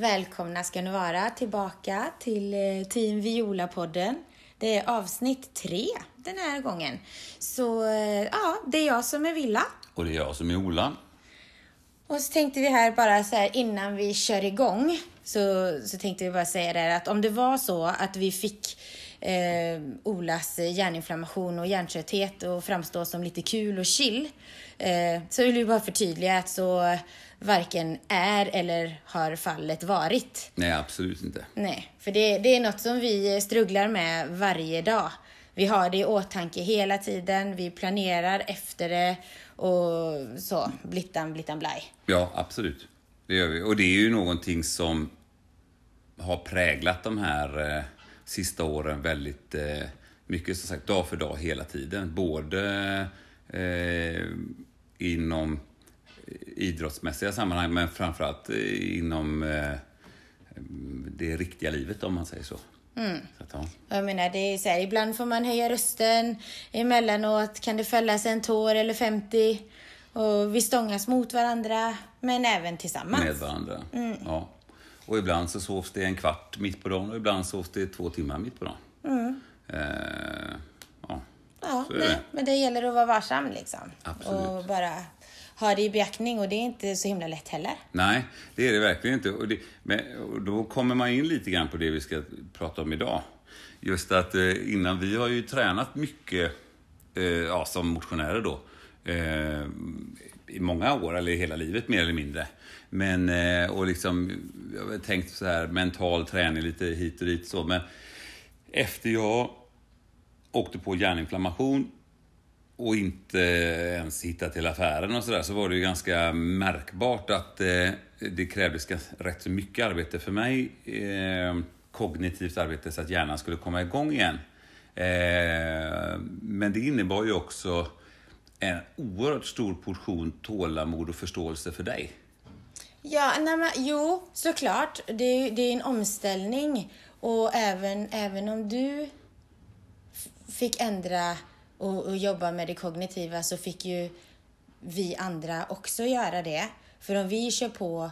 Välkomna ska ni vara tillbaka till eh, Team Viola-podden. Det är avsnitt tre den här gången. Så eh, ja, det är jag som är Villa. Och det är jag som är Ola. Och så tänkte vi här bara så här innan vi kör igång så, så tänkte vi bara säga det här att om det var så att vi fick eh, Olas hjärninflammation och hjärntrötthet och framstå som lite kul och chill eh, så vill vi bara förtydliga att så varken är eller har fallet varit. Nej, absolut inte. Nej, för det, det är något som vi strugglar med varje dag. Vi har det i åtanke hela tiden, vi planerar efter det och så, blittan, blittan, blaj. Ja, absolut. Det gör vi. Och det är ju någonting som har präglat de här eh, sista åren väldigt eh, mycket, som sagt, dag för dag hela tiden. Både eh, inom idrottsmässiga sammanhang, men framförallt inom eh, det riktiga livet, om man säger så. Mm. Jag menar, det är så här, ibland får man höja rösten, emellanåt kan det fällas en tår eller 50 och vi stångas mot varandra, men även tillsammans. Med varandra. Mm. Ja. Och ibland så sovs det en kvart mitt på dagen och ibland sovs det två timmar mitt på dagen. Mm. Eh, ja. Ja, nej, men det gäller att vara varsam liksom. Absolut. Och bara ha det i beaktning och det är inte så himla lätt heller. Nej, det är det verkligen inte. Och, det, men, och då kommer man in lite grann på det vi ska prata om idag. Just att eh, innan, vi har ju tränat mycket eh, ja, som motionärer då. Eh, I många år, eller hela livet mer eller mindre. Men, eh, och liksom, jag har tänkt så här, mental träning lite hit och dit så. Men efter jag åkte på hjärninflammation och inte ens hittat till affären och sådär så var det ju ganska märkbart att eh, det krävdes rätt så mycket arbete för mig. Eh, kognitivt arbete så att hjärnan skulle komma igång igen. Eh, men det innebar ju också en oerhört stor portion tålamod och förståelse för dig. Ja, nej men, jo, såklart. Det är, det är en omställning. Och även, även om du fick ändra och, och jobba med det kognitiva så fick ju vi andra också göra det. För om vi kör på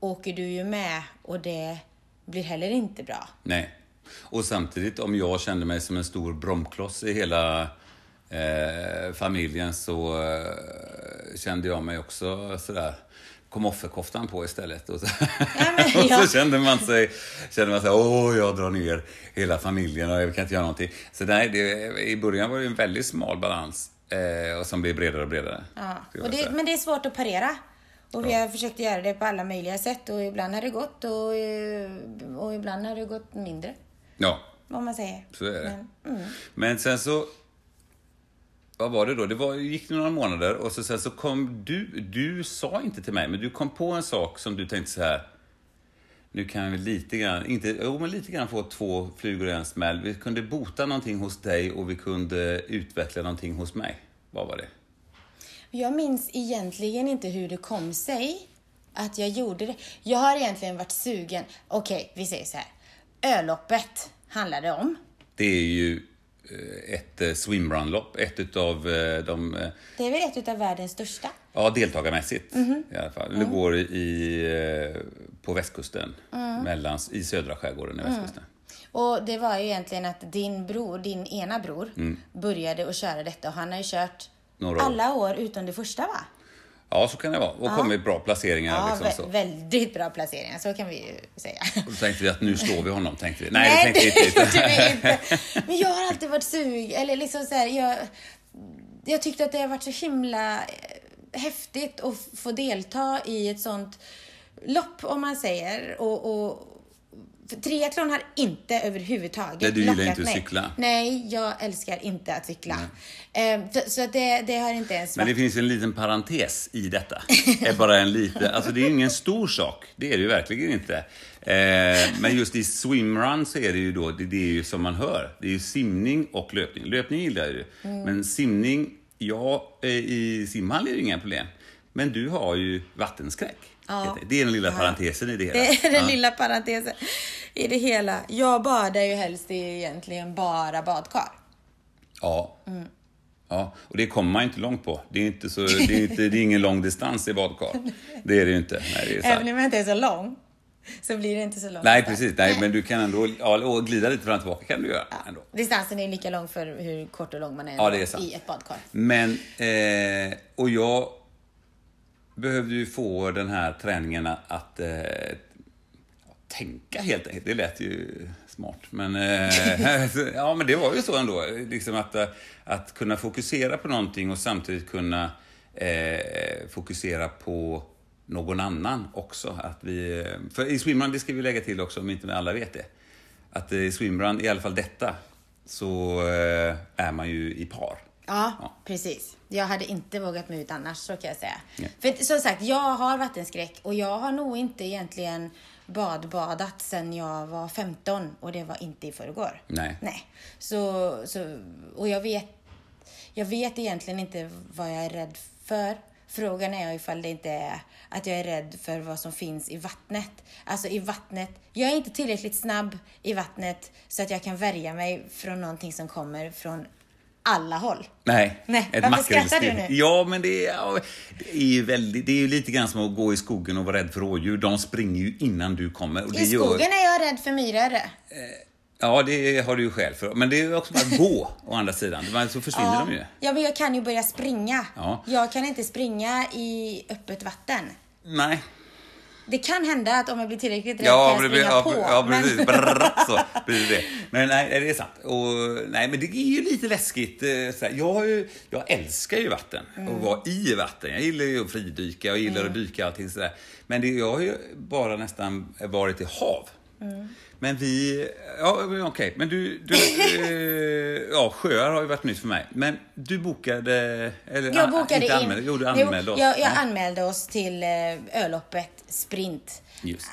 åker du ju med och det blir heller inte bra. Nej. Och samtidigt, om jag kände mig som en stor bromkloss i hela eh, familjen så eh, kände jag mig också sådär kom offerkoftan på istället. Och så, men, och ja. så kände man sig, kände man sig, åh, jag drar ner hela familjen och jag kan inte göra någonting. Så nej, det, i början var det en väldigt smal balans eh, och som blev bredare och bredare. Ja. Och det, men det är svårt att parera. Och vi har försökt göra det på alla möjliga sätt och ibland har det gått och, eh, och ibland har det gått mindre. Ja, Vad man säger. så är det. Men, mm. Men sen så... Vad var det då? Det var, gick några månader och så, sen så kom du... Du sa inte till mig, men du kom på en sak som du tänkte så här. Nu kan vi lite grann, inte, jo men lite grann få två flugor i en smäll. Vi kunde bota någonting hos dig och vi kunde utveckla någonting hos mig. Vad var det? Jag minns egentligen inte hur det kom sig att jag gjorde det. Jag har egentligen varit sugen. Okej, vi säger så här. Ölloppet handlar det om. Det är ju ett eh, swimrun-lopp, ett utav eh, de... eh, Det är väl ett av världens största. Ja, deltagarmässigt Mhm. i alla fall. Mm. Det går i, eh, på västkusten, mellan, i södra skärgården i Mm. västkusten. Och det var ju egentligen att din bror, din ena bror, började att köra detta och han har ju kört Mm. Några år. alla år utom det första va? Ja, så kan det vara. Och kommit bra placeringar. Ja, liksom, vä- så. väldigt bra placeringar, så kan vi ju säga. Och då tänkte vi att nu slår vi honom, tänkte vi. Nej, det tänkte det vi inte. Men jag har alltid varit sug, eller liksom så här, jag, jag tyckte att det har varit så himla eh, häftigt att få delta i ett sånt lopp, om man säger. Och, och för triathlon har inte överhuvudtaget Nej, du gillar lockat inte att mig. cykla. Nej, jag älskar inte att cykla. Eh, så- så att det, det har inte ens Men varit... det finns en liten parentes i detta. Det är bara en liten, alltså det är ingen stor sak. Det är det ju verkligen inte. Eh, men just i swimrun så är det ju då, det, det är ju som man hör. Det är ju simning och löpning. Löpning gillar jag ju. Mm. Men simning, ja, eh, i simhall är det inga problem. Men du har ju vattenskräck. Ja. Det är den lilla parentesen i det hela. Det är den Ja. lilla parentesen i det hela. Jag badar ju helst i egentligen bara badkar. Ja. Ja, och det kommer man inte långt på. Det är, inte så, det är, inte, det är ingen lång distans i badkar. Det är det ju inte. Nej, det. Även om jag inte är så lång. så blir det inte så långt. Nej, precis. Nej, men du kan ändå ja, glida lite fram och tillbaka kan du göra ändå. Distansen är lika lång för hur kort och lång man är, Ja, det är sant. i ett badkar. Men, eh, och jag behövde ju få den här träningen att eh, tänka helt enkelt. Det lät ju smart. Men, eh, ja, men det var ju så ändå. Liksom att, eh, att kunna fokusera på någonting och samtidigt kunna eh, fokusera på någon annan också. Att vi, eh, för i swimrun, det ska vi lägga till också om inte alla vet det. Att i swimrun, i alla fall detta, så eh, är man ju i par. Ja, Ja. precis. Jag hade inte vågat mig ut annars, så kan jag säga. Nej. För som sagt, jag har vattenskräck och jag har nog inte egentligen badbadat sen jag var 15 och det var inte i förrgår. Nej. Nej. Så, så, och jag vet, jag vet egentligen inte vad jag är rädd för. Frågan är ifall det inte är att jag är rädd för vad som finns i vattnet. Alltså i vattnet, jag är inte tillräckligt snabb i vattnet så att jag kan värja mig från någonting som kommer från alla håll. Nej. Nej, ett varför skrattar du nu? Ja, men det är, ja, det är ju väldigt, det är ju lite grann som att gå i skogen och vara rädd för rådjur. De springer ju innan du kommer. Och det I skogen Gör, är jag rädd för myror. ja, det har du ju skäl för. Men det är också bara att gå, å andra sidan. Så försvinner Ja. de ju. ja, men jag kan ju börja springa. Ja. Jag kan inte springa i öppet vatten. Nej. Det kan hända att om jag blir tillräckligt rädd Ja, kan jag springa ja, på. ja, men- precis. Brrr, så blir det. Men nej, det är sant. Och, nej, men det är ju lite läskigt. eh, sådär. Jag, ju, jag älskar ju vatten Mm. och vara i vatten. Jag gillar ju att fridyka och gillar att dyka och allting sådär. Men det, jag har ju bara nästan varit i hav. Mm. Men vi... Ja, okej. Men du... du eh, ja, sjöar har ju varit nytt för mig. Men du bokade... Eller, Jag bokade inte in. Anmälde, jo, du anmälde oss. Jag, jag Ja, anmälde oss till eh, öloppet sprint. Just.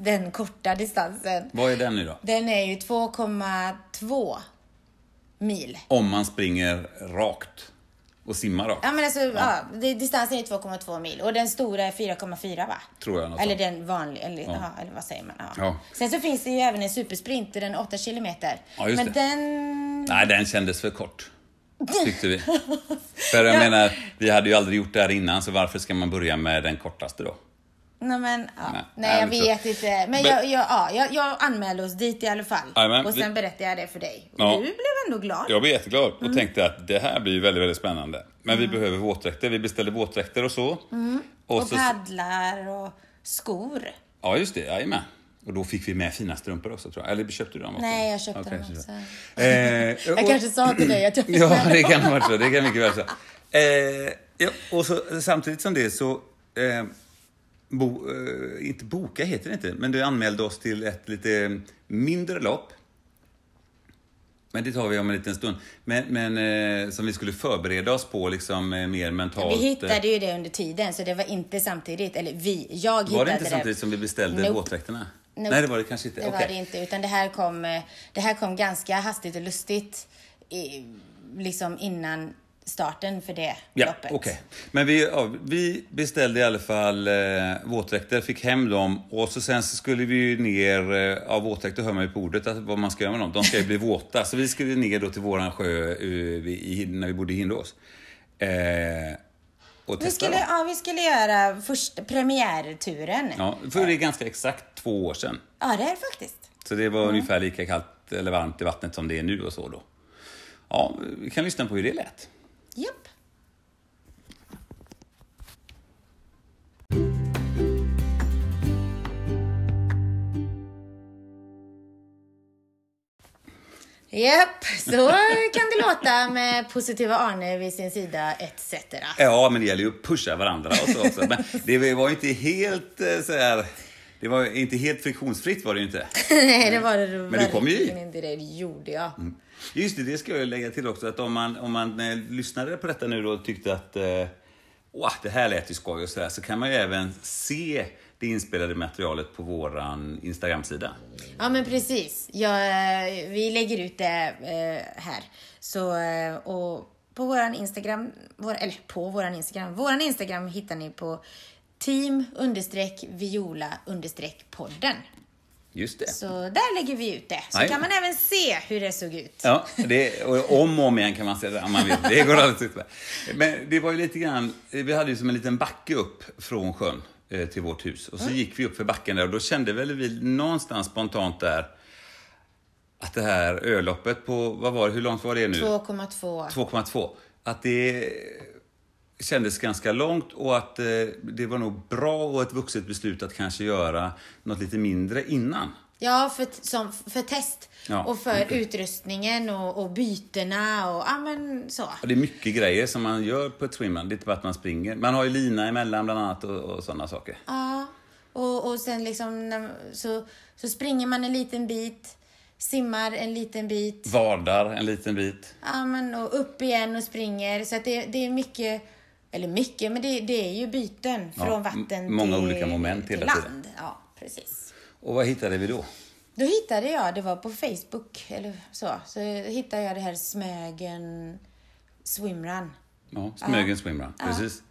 Den korta distansen. Vad är den nu då? Den är ju 2,2 mil. Om man springer rakt och simmar rakt. Ja men alltså, ja. det, distansen är 2,2 mil och den stora är 4,4 va? Tror jag, något Eller den vanliga, eller, ja. eller vad säger man? Ja. Ja. Sen så finns det ju även en supersprint, den är 8 kilometer. Ja, men det. den... Nej, den kändes för kort. Tyckte vi. För jag menar, vi hade ju aldrig gjort det här innan, så varför ska man börja med den kortaste då? Nej men, ja. Nej, nej, jag så- vet inte. Men, jag, jag, ja, jag, jag anmälde oss dit i alla fall. Jajamän, och sen berättade jag det för dig. Och Ja. du blev ändå glad. Jag blev jätteglad och Mm. tänkte att det här blir väldigt, väldigt spännande. Men vi behöver våtdräkter. Vi beställde våtdräkter och så. Och Mm. Och så paddlar och skor. ja, just det. Jajamän. Och då fick vi med fina strumpor också tror jag. Eller köpte du dem också? Nej, jag köpte Okej, dem så- också. Eh, Jag och- kanske sa till dig att jag fick Ja, det kan ha varit så. Det kan mycket väl så. Eh, ja, och så, samtidigt som det så... Eh, bo, eh, inte boka heter det inte, men du anmälde oss till ett lite mindre lopp. Men det tar vi om en liten stund. Men, men eh, som vi skulle förbereda oss på liksom eh, mer mentalt. Vi eh, hittade ju det under tiden, så det var inte samtidigt. Eller vi, jag hittade Var det inte samtidigt som vi beställde Nope. våtdräkterna? Nope. Nej, det var det kanske inte. Det var Okej. det inte, utan det här kom, eh, det här kom ganska hastigt och lustigt. I, liksom innan starten för det Ja, loppet. okej. Men vi, ja, vi beställde i alla fall eh, våtdräkter, fick hem dem och så sen så skulle vi ju ner, eh, av våtdräkter hör man ju på ordet att, vad man ska göra med dem. De ska ju bli våta. Så vi skulle ner då till våran sjö vid- i, när vi bodde i Hindås. Eh, Vi skulle, dem. ja, vi skulle göra första premiärturen. Ja. Ja, för det är ganska exakt två år sedan. det är det faktiskt. Så det var ungefär lika kallt eller varmt i vattnet som det är nu och så då. Ja, vi kan lyssna på hur det lät. Japp. Japp, så kan det låta med positiva Arne vid sin sida etc. Ja, men det gäller ju att pusha varandra och så också. Men det var ju inte helt eh, så här... Det var inte helt friktionsfritt var det ju inte. Nej, det var det Men du kom ju i. inte. Det gjorde jag. Just det, det ska jag lägga till också. Att om man, om man eh, lyssnade på detta nu då och tyckte att eh, "Åh, det här lät ju skoj och sådär. Så kan man ju även se det inspelade materialet på våran Instagram-sida. Ja, men precis. Ja, eh, vi lägger ut det eh, här. Så, eh, och på våran Instagram, vår, eller på vår Instagram, vår Instagram hittar ni på team Just det. Så där lägger vi ut det. Så Jajamän. kan man även se hur det såg ut. Ja, det, och om och om igen kan man säga det om man vill. Det går alldeles utmärkt. Men det var ju lite grann, vi hade ju som en liten backe upp från sjön. eh, till vårt hus. Och så gick vi upp för backen där och då kände väl vi någonstans spontant där att det här öloppet på, vad var det, hur långt var det nu? 2,2. 2,2. Att det kändes ganska långt och att eh, det var nog bra och ett vuxet beslut att kanske göra något lite mindre innan. Ja, för, som, för test. Ja. Och för utrustningen och, och bytena och ja, men så. Och det är mycket grejer som man gör på ett swimrun. Det är inte bara att man springer. Man har ju lina emellan bland annat och, och sådana saker. Ja, och, och sen liksom så, så springer man en liten bit, simmar en liten bit, Vadar en liten bit. ja, men, och upp igen och springer. Så att det, det är mycket, eller mycket, men det, det är ju byten Ja, från vatten m- många till, olika moment till land. tiden. Ja, precis. Och vad hittade vi då? Då hittade jag, det var på Facebook eller så, så hittade jag det här Smögen Swimrun. Ja, Smögen swimrun, precis.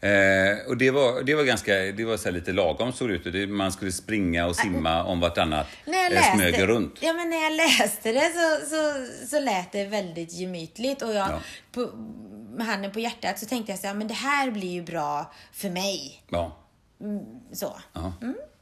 Eh, och det var, det var ganska, det var så lite lagom såg det ut. Det, man skulle springa och simma om vartannat. Eh, Smögen runt. Ja, men när jag läste det så, så, så lät det väldigt gemytligt och jag, Ja. på, med handen på hjärtat så tänkte jag så här, men det här blir ju bra för mig. Ja. Så. Ja.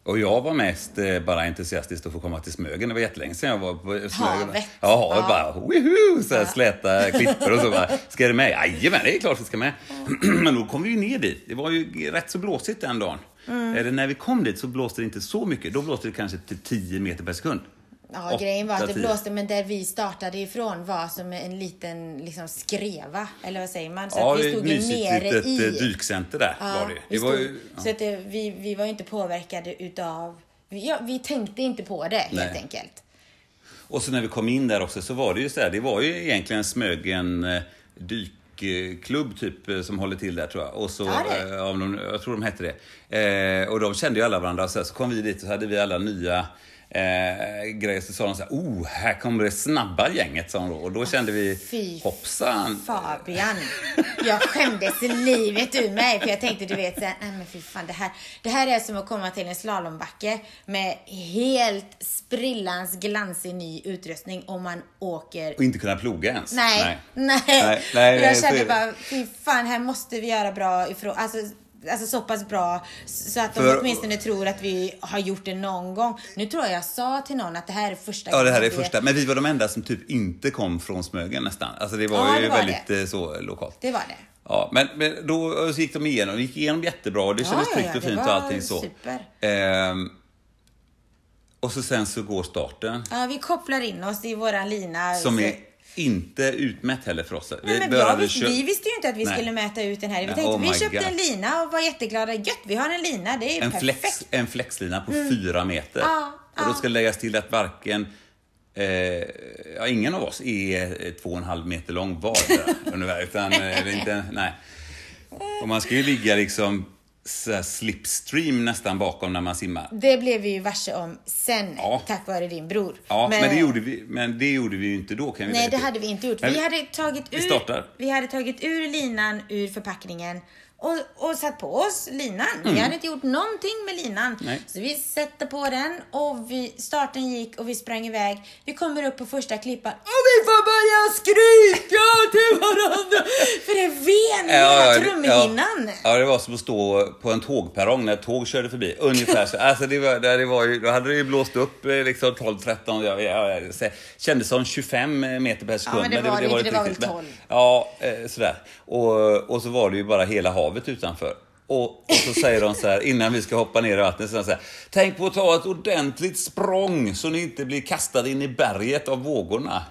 Och jag var mest eh, bara entusiastisk att få komma till Smögen. Det var jättelänge sedan jag var på Smögen. Havet. Ja, Ja. bara woho! Så här släta klippor och så bara, ska du med? Jajamän, det är klart vi ska med. Men då kom vi ju ner dit. Det var ju rätt så blåsigt den dagen. Mm. Eller när vi kom dit så blåste det inte så mycket. Då blåste det kanske till 10 meter per sekund. Ja, grejen var att det blåste, men där vi startade ifrån var som en liten liksom, skreva, eller vad säger man? Så Ja, att vi ett stod mysigt nere litet i. eh, dykcenter där Ja, var det vi det var stod, ju, ja. Så att det, vi, vi var inte påverkade utav... Ja, vi tänkte inte på det, helt Nej. enkelt. Och så när vi kom in där också så var det ju så här, det var ju egentligen Smögen eh, dykklubb typ eh, som håller till där tror jag. Och så, Ja, eh, jag tror de hette det. Eh, och de kände ju alla varandra. Så, så kom vi dit och så hade vi alla nya eh, grejer. Så sa de så här, oh, här kommer det snabba gänget. Sa de då. Och då kände vi, Fy hoppsan. Fabian. Jag skämdes livet ur mig för jag tänkte du vet såhär, nej men fy fan det här, det här är som att komma till en slalombacke med helt sprillans glansig ny utrustning om man åker Och inte kunna ploga ens. Nej, nej. Nej, nej, jag så är kände bara, fy fan, här måste vi göra bra ifrån, alltså, alltså så pass bra så att de För- åtminstone tror att vi har gjort det någon gång. Nu tror jag jag sa till någon att det här är första Ja, det här är gången första. Men vi var de enda som typ inte kom från Smögen nästan. Alltså det var Ja, ju det var väldigt det. eh, så lokalt. Det var det. Ja, men, men då så gick de igenom. De gick igenom jättebra och det kändes ja, tryggt ja, och det fint och allting så. super. Ehm, och så sen så går starten. Ja, vi kopplar in oss i våran lina. Som är inte utmätt heller för oss. Nej, men jag visste, kö- vi visste ju inte att vi Nej. skulle mäta ut den här. Vi tänkte, oh vi köpte God. en lina och var jätteglada. Gött, vi har en lina. Det är ju en, perfekt. flex, en flexlina på fyra meter. Ja, och då ja. ska läggas till att varken Eh, ja, ingen av oss är eh, två och en halv meter lång var ungefär. Utan, eh, inte, nej. Och man ska ju ligga liksom slipstream nästan bakom när man simmar. Det blev vi ju varse om sen, Ja. tack vare din bror. Ja, men, det, gjorde vi, men det gjorde vi ju inte då kan vi Nej, det hade vi inte gjort. Vi hade tagit vi ur, startar. vi hade tagit ur linan ur förpackningen och, och satt på oss linan. Vi hade inte gjort någonting med linan. Mm. Nej. Så vi sätter på den och vi, starten gick och vi sprang iväg. Vi kommer upp på första klippan och vi får börja skrika till varandra. För det ven i hela trumhinnan. Ja, ja, det var som att stå på en tågperrong när ett tåg körde förbi. Ungefär så. Alltså det var, det var ju, då hade det ju blåst upp eh, liksom 12-13, ja, ja, ja, så- kändes som 25 meter per sekund. men det var det inte, det var väl riktigt. 12. Ja, eh, sådär. Och, och så var det ju bara hela havet utanför. Och, och så säger de så här, innan vi ska hoppa ner i vattnet, så, så här, tänk på att ta ett ordentligt språng så ni inte blir kastade in i berget av vågorna.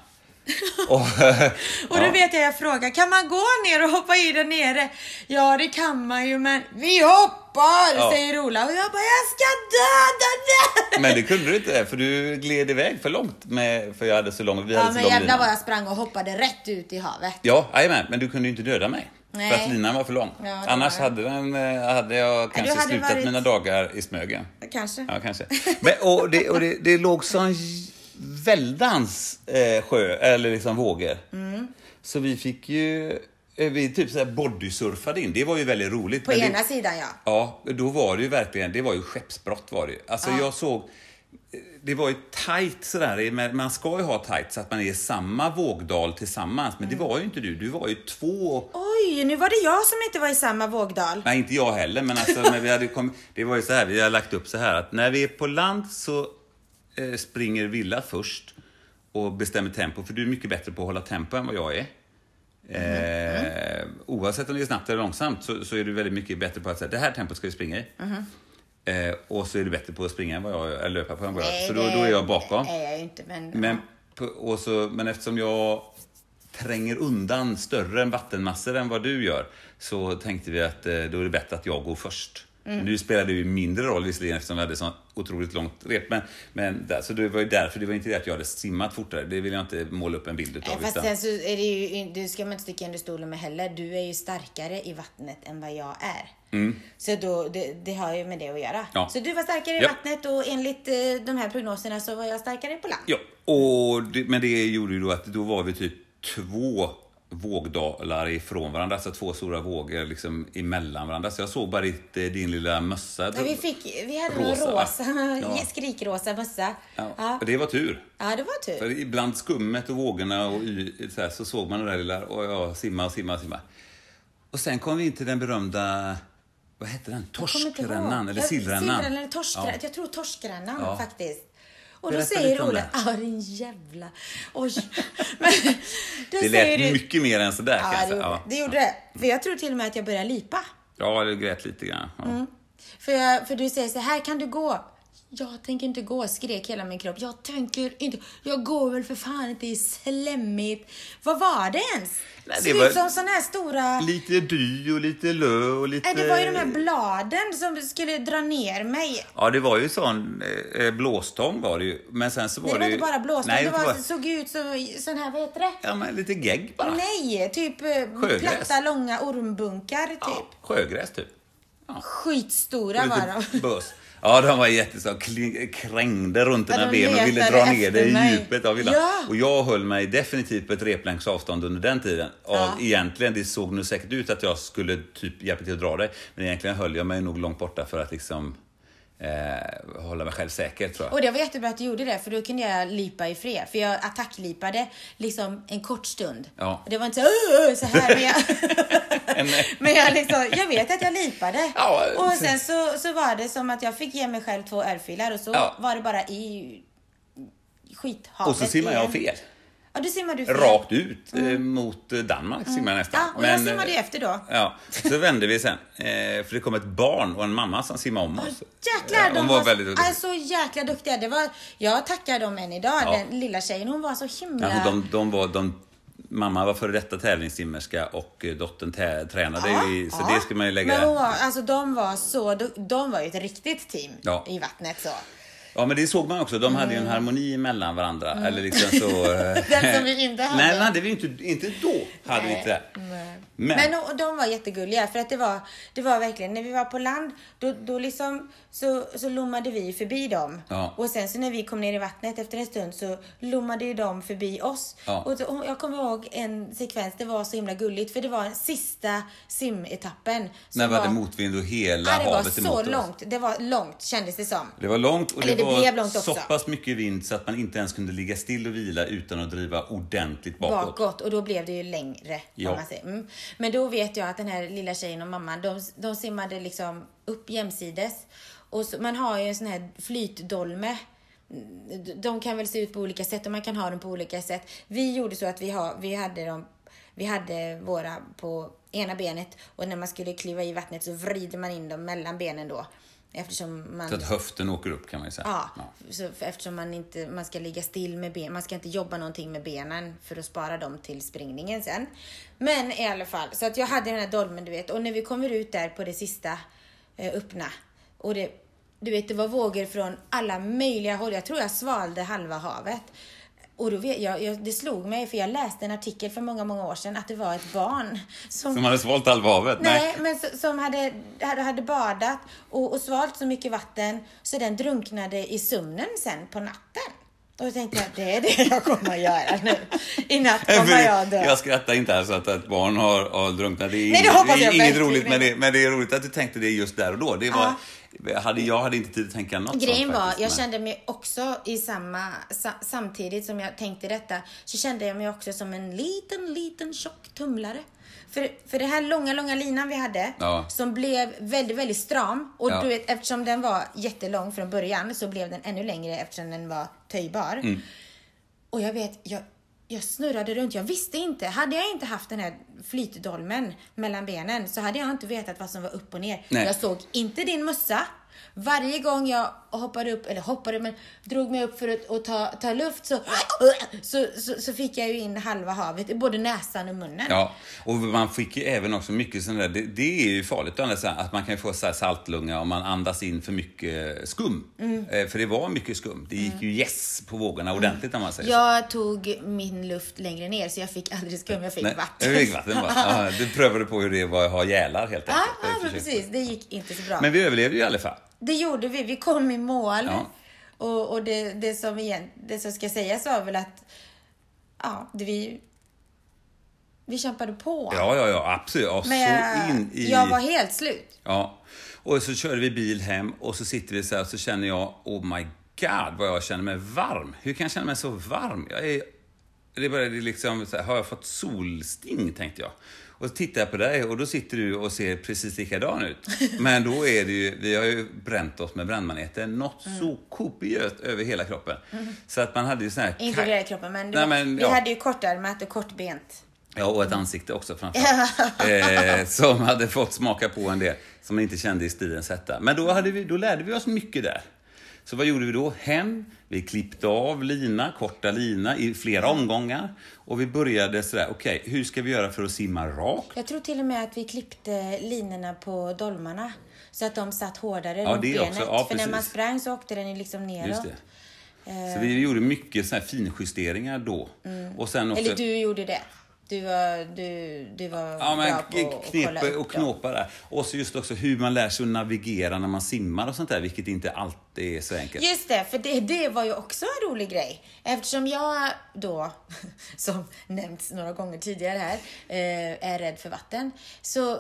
och, Och då vet jag, jag frågar, kan man gå ner och hoppa i där nere? Ja, det kan man ju, men vi hoppar, Ja. säger Ola. Och jag bara, jag ska döda dig! Men det kunde du inte, för du gled iväg för långt. Med, för jag hade så lång, vi Ja, hade så men lång jävlar vad jag sprang och hoppade rätt ut i havet. Ja, jajamän, men du kunde ju inte döda mig. Nej. För att linan var för lång. Ja, Annars var hade, den, eh, hade jag kanske hade slutat varit- mina dagar i Smögen. Kanske. Ja, kanske. Men, och det, och det, det låg sån väldans eh, sjö, eller liksom vågor. Mm. Så vi fick ju, eh, vi typ så här bodysurfade in. Det var ju väldigt roligt. På ena det, sidan, ja. Ja, då var det ju verkligen, det var ju skeppsbrott var det ju. Alltså jag såg, det var ju tight sådär, men man ska ju ha tight så att man är i samma vågdal tillsammans. Men det var ju inte du, du var ju två Oj, nu var det jag som inte var i samma vågdal. Nej, inte jag heller, men alltså, när vi hade kommit, det var ju så här, vi har lagt upp så här att när vi är på land så eh, springer Villa först och bestämmer tempo, för du är mycket bättre på att hålla tempo än vad jag är. Eh, oavsett om det är snabbt eller långsamt så, så är du väldigt mycket bättre på att säga det här tempot ska vi springa i. Eh, och så är du bättre på att springa än vad jag eller löpa på jag är. Så då, det då är jag bakom. är jag ju inte, men... Men, och så, men eftersom jag tränger undan större vattenmassor än vad du gör så tänkte vi att eh, då är det bättre att jag går först. Mm. Nu spelar det ju mindre roll visserligen eftersom vi hade så otroligt långt rep. Men, men där, så det var ju därför, det var inte det att jag hade simmat fortare. Det vill jag inte måla upp en bild utav. Nej, Fast sen så är det ju, du ska man inte sticka under stolen med heller. Du är ju starkare i vattnet än vad jag är. Så då, det, det har ju med det att göra. Mm. Ja. Så du var starkare i Ja. vattnet och enligt eh, de här prognoserna så var jag starkare på land. Ja, och det, men det gjorde ju då att då var vi typ två vågdalar ifrån varandra, alltså två stora vågor liksom emellan varandra. Så jag såg bara ditt, eh, din lilla mössa. Men vi, fick, vi hade en Rosa, va? rosa, Ja. skrikrosa mössa. Ja, Ja. det var tur. ja, det var tur. För ibland skummet och vågorna och y, så, här, så såg man den där lilla, och jag simma och simma och simma. Och sen kom vi in till den berömda, vad hette den? Torskrännan eller sillrännan? Sillrännan eller torskrännan. Ja. Jag tror torskrännan Ja. faktiskt. Och Berätta då säger Ola, ja din jävla... Oj. Men, Det lät du- mycket mer än sådär Ja, jag det gjorde, Ja. det gjorde det. För jag tror till och med att jag började lipa. ja, det grät lite grann. Ja. Mm. För, jag, för du säger så här kan du gå. Jag tänker inte gå, skrek hela min kropp. Jag tänker inte. Jag går väl för fan inte i slemmigt. Vad var det ens? Nej, det var- ut som såna här stora... Lite dy och lite lö och lite... Det var ju de här bladen som skulle dra ner mig. Ja, det var ju sån eh, blåstång var det ju. Men sen så var Nej, det var ju... inte bara blåstång, Nej, det var, bara- såg ut som sån här, vad heter det? Ja, men lite gegg bara. Nej, typ eh, Sjögräs. platta långa ormbunkar typ. Ja, sjögräs typ. Skitstora var de. Bös. Ja, de var jätteså kli- krängde runt Ja, dina de ben och ville dra ner dig i djupet av villan. Ja. Och jag höll mig definitivt på ett replängds avstånd under den tiden. Av Ja. egentligen, det såg nog säkert ut att jag skulle typ hjälpa till att dra dig. Men egentligen höll jag mig nog långt borta för att liksom eh, hålla mig själv säker tror jag. Och det var jättebra att du gjorde det, för då kunde jag lipa i fred. För jag attacklipade liksom en kort stund. Ja. Det var inte så, så här, men jag, En- men jag, liksom, jag vet att jag lipade. Ja, och sen så, så var det som att jag fick ge mig själv två örfilar och så Ja. var det bara i skithavet. Och så simmar jag fel. Ja, då simmar du fel. Rakt ut eh, mot eh, Danmark simmar jag nästan. Mm. Ja, och jag Men, eh, simmade ju efter då. Ja, så vände vi sen. Eh, för det kom ett barn och en mamma som simmade om oss. Jäklar, Ja, de hon var, var väldigt duktig. alltså, jäkla duktiga. Det var, jag tackar dem än idag. Ja. Den lilla tjejen, hon var så himla... Ja, de, de var, de, mamma var före detta tävlingssimmerska och eh, dottern tä, tränade ju i, så det ska man ju lägga... Men hon var, alltså, de var så, de, de var ju ett riktigt team Ja. i vattnet. så. Ja, men det såg man också. De hade ju en harmoni mellan varandra. Eller liksom så... eh, Mm. Den som vi inte hade. Nej, den hade vi inte, inte då. Hade vi inte det. Nej. Men, Men och, de var jättegulliga för att det var, det var verkligen, när vi var på land då, då liksom så, så lommade vi förbi dem. Ja. Och sen så när vi kom ner i vattnet efter en stund så lommade ju de förbi oss. Ja. Och, så, och jag kommer ihåg en sekvens, det var så himla gulligt för det var sista simetappen. när vi hade motvind och hela Ja, det var havet så emot oss. långt. Det var långt kändes det som. Det var långt och det, det blev långt också. så pass mycket vind så att man inte ens kunde ligga still och vila utan att driva ordentligt bakåt. bakåt. och då blev det ju längre. Ja. Man. Mm. Men då vet jag att den här lilla tjejen och mamman, de, de simmade liksom upp jämsides. Och så, man har ju en sån här flytdolme. De kan väl se ut på olika sätt och man kan ha dem på olika sätt. Vi gjorde så att vi, har, vi hade dem vi hade våra på ena benet och när man skulle kliva i vattnet så vrider man in dem mellan benen då. Eftersom man... Så att höften åker upp kan man ju säga. Ja, Så för, eftersom man inte man ska ligga still med ben, man ska inte jobba någonting med benen för att spara dem till springningen sen. Men i alla fall, så att jag hade den här dolmen du vet och när vi kommer ut där på det sista eh, öppna och det, du vet det var vågor från alla möjliga håll. Jag tror jag svalde halva havet. Och då vet jag, jag, det slog mig för jag läste en artikel för många, många år sedan att det var ett barn som Som hade svalt halva havet? Nej, men så, som hade, hade, hade badat och, och svalt så mycket vatten så den drunknade i sömnen sen på natten. Och då tänkte jag, det är det jag kommer att göra nu. I natt kommer jag dö. Jag skrattar inte alls att ett barn har, har drunknat. Det är, Nej, det är inget roligt, men det, men det är roligt att du tänkte det just där och då. Det var, hade, jag hade inte tid att tänka något Grejen sånt var, faktiskt, jag men- kände mig också i samma, sa, samtidigt som jag tänkte detta, så kände jag mig också som en liten, liten tjock tumlare. För, för det här långa, långa linan vi hade, Ja. som blev väldigt, väldigt stram. Och Ja. du vet, eftersom den var jättelång från början så blev den ännu längre eftersom den var töjbar. Mm. Och jag vet, jag, jag snurrade runt. Jag visste inte. Hade jag inte haft den här flytdolmen mellan benen så hade jag inte vetat vad som var upp och ner. Nej. Jag såg inte din mössa. Varje gång jag hoppade upp, eller hoppade, men drog mig upp för att, att ta, ta luft så, så, så, så fick jag ju in halva havet i både näsan och munnen. Ja, och man fick ju även också mycket sån där, det, det är ju farligt att man kan få så här saltlunga om man andas in för mycket skum. Mm. Eh, För det var mycket skum. Det gick ju yes på vågorna ordentligt om man säger. Jag tog min luft längre ner så jag fick aldrig skum, jag fick Nej, vatten. Jag fick vatten bara. Ja, du prövade på hur det var att ha gälar helt enkelt. ja, precis. Det gick inte så bra. Men vi överlevde ju i alla fall. Det gjorde vi. Vi kom i mål. Ja. Och, och det, det, som igen, det som ska sägas var väl att ja, det vi, vi kämpade på. Ja, ja, ja, absolut. Ja, Men så jag, in i... jag var helt slut. Ja. Och så körde vi bil hem och så sitter vi så här och så känner jag, oh my god vad jag känner mig varm. Hur kan jag känna mig så varm? Jag är, det började liksom, så här, har jag fått solsting tänkte jag. Och så tittar jag på dig och då sitter du och ser precis likadan ut. Men då är det ju, vi har ju bränt oss med brännmaneter något Mm. så kopiöst över hela kroppen. Så att man hade ju sån här... Inte hela kroppen, men, Nej, men, vi ja. hade ju kortärmat och kortbent. Ja, och ett ansikte också framförallt. eh, som hade fått smaka på en del som man inte kände i stridens hetta. Men då, hade vi, då lärde vi oss mycket där. Så vad gjorde vi då? Hem, vi klippte av lina, korta lina i flera omgångar. Och vi började sådär, okej, hur ska vi göra för att simma rakt? Jag tror till och med att vi klippte linorna på dolmarna. Så att de satt hårdare Ja, runt benet. också. Ja, För när man sprang så åkte den ju liksom neråt. Just det. Så vi gjorde mycket såna här finjusteringar då. Och sen också... Eller du gjorde det. Du var, du, du var Ja, men bra på att kolla upp och knåpa där. Och så just också hur man lär sig att navigera när man simmar och sånt där, vilket inte alltid är så enkelt. Just det, för det, det var ju också en rolig grej. Eftersom jag då, som nämnts några gånger tidigare här, eh, är rädd för vatten. Så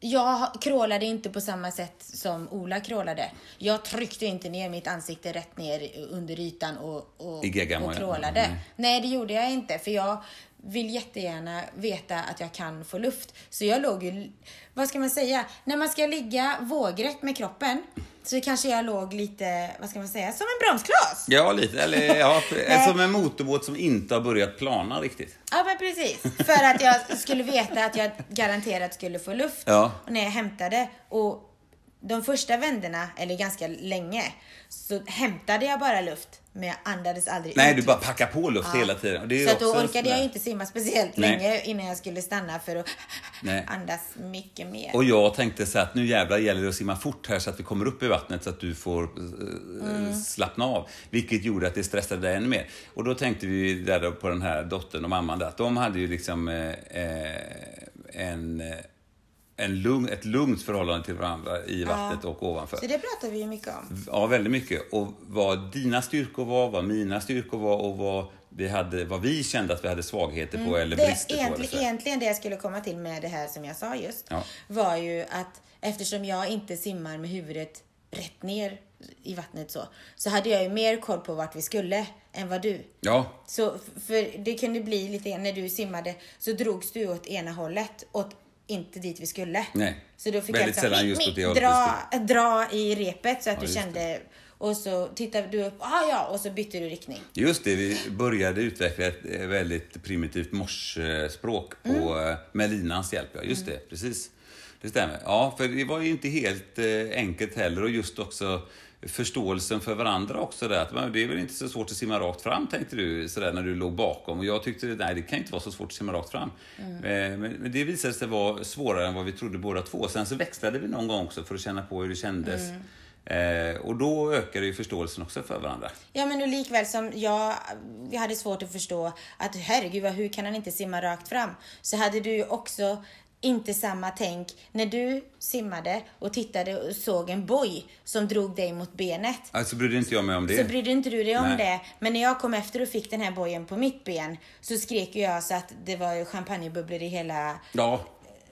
jag crawlade inte på samma sätt som Ola crawlade. Jag tryckte inte ner mitt ansikte rätt ner under ytan och, och, och ja. crawlade. Mm. Nej, det gjorde jag inte. För jag vill jättegärna veta att jag kan få luft. Så jag låg ju, vad ska man säga, när man ska ligga vågrätt med kroppen så kanske jag låg lite, vad ska man säga, som en bromskloss. Ja, lite. Eller ja, som en motorbåt som inte har börjat plana riktigt. Ja, men precis. För att jag skulle veta att jag garanterat skulle få luft Ja. och när jag hämtade. Och de första vänderna, eller ganska länge, så hämtade jag bara luft. Men jag andades aldrig Nej, ut. du bara packar på luft hela tiden. Det är Så att då orkade jag inte simma speciellt Nej. länge innan jag skulle stanna för att Nej. andas mycket mer. Och jag tänkte så att nu jävlar gäller det att simma fort här så att vi kommer upp i vattnet så att du får eh, Mm. slappna av. Vilket gjorde att det stressade dig ännu mer. Och då tänkte vi där på den här dottern och mamman där, att de hade ju liksom eh, en, en lugn, ett lugnt förhållande till varandra i vattnet och ovanför. Så det pratar vi ju mycket om. Ja, väldigt mycket. Och vad dina styrkor var, vad mina styrkor var och vad vi, hade, vad vi kände att vi hade svagheter på eller Mm. Det brister på. Eller egentligen, egentligen det jag skulle komma till med det här som jag sa just, Ja. var ju att eftersom jag inte simmar med huvudet rätt ner i vattnet så, så hade jag ju mer koll på vart vi skulle än vad du. Ja, Så för det kunde bli lite när du simmade så drogs du åt ena hållet, åt inte dit vi skulle. Nej. Så då fick Väldigt jag liksom, just mi- åt det hållet dra, dra i repet så att Ja, du just det. kände och så tittade du upp, ah, ja, och så bytte du riktning. Just det, vi började utveckla ett eh, väldigt primitivt morsspråk på, Mm. eh, med linans hjälp. Ja, just det, precis. Det stämmer. Ja, för det var ju inte helt eh, enkelt heller och just också förståelsen för varandra också där. Att, men, det är väl inte så svårt att simma rakt fram tänkte du sådär när du låg bakom. Och jag tyckte nej det kan inte vara så svårt att simma rakt fram. Mm. Eh, Men, men det visade sig vara svårare än vad vi trodde båda två. Sen så växlade vi någon gång också för att känna på hur det kändes. Mm. Eh, och då ökade ju förståelsen också för varandra. Ja men och likväl som jag, vi hade svårt att förstå att herregud hur kan han inte simma rakt fram? Så hade du ju också inte samma tänk när du simmade och tittade och såg en boj som drog dig mot benet. Alltså brydde inte jag mig om det. Så brydde inte du dig om Nej. det. Men när jag kom efter och fick den här bojen på mitt ben så skrek jag så att det var champagnebubblor i hela Ja,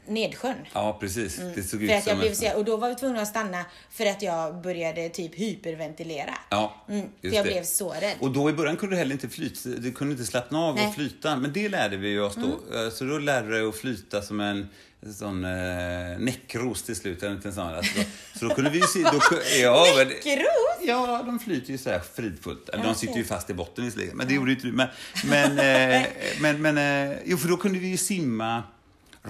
nedsjön. Ja, precis. Det såg ut För att jag som blev en- så, och då var vi tvungna att stanna för att jag började typ hyperventilera. Ja, Mm, för jag det. blev så rädd. Och då i början kunde du heller inte flyta, du kunde inte slappna av Nej. Mm. och flyta. Men det lärde vi oss då. Eh, Så då lärde du dig att flyta som en sån eh, näckros till slut. eller inte en sån, alltså, så då kunde vi se... Då, ja, men-? Ja, de flyter ju så här fridfullt. De sitter ju fast i botten visserligen, men det gjorde ju inte du. Men, men, eh, men, men eh, jo, för då kunde vi ju simma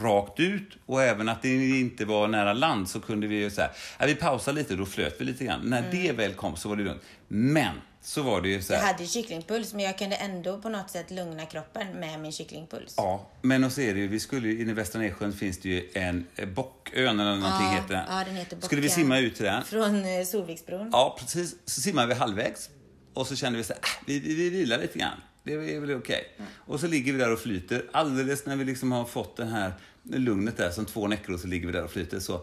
rakt ut och även att det inte var nära land så kunde vi ju säga, ja, vi pausar lite och då flöt vi lite grann. När det väl kom så var det lugnt. Men så var det ju så Jag här, hade ju kycklingpuls men jag kunde ändå på något sätt lugna kroppen med min kycklingpuls. Ja, men och så är det ju, vi skulle ju, inne i Västra Nedsjön finns det ju en eh, Bockön eller någonting Ja, heter den. ja, den heter Skulle vi Bockön. simma ut till den. Från eh, Solviksbron. Ja, precis. Så simmade vi halvvägs och så kände vi så här, äh, vi, vi, vi vilar lite grann. Det är väl okej. Och så ligger vi där och flyter. Alldeles när vi liksom har fått det här lugnet där, som två näckor, så ligger vi där och flyter. Så,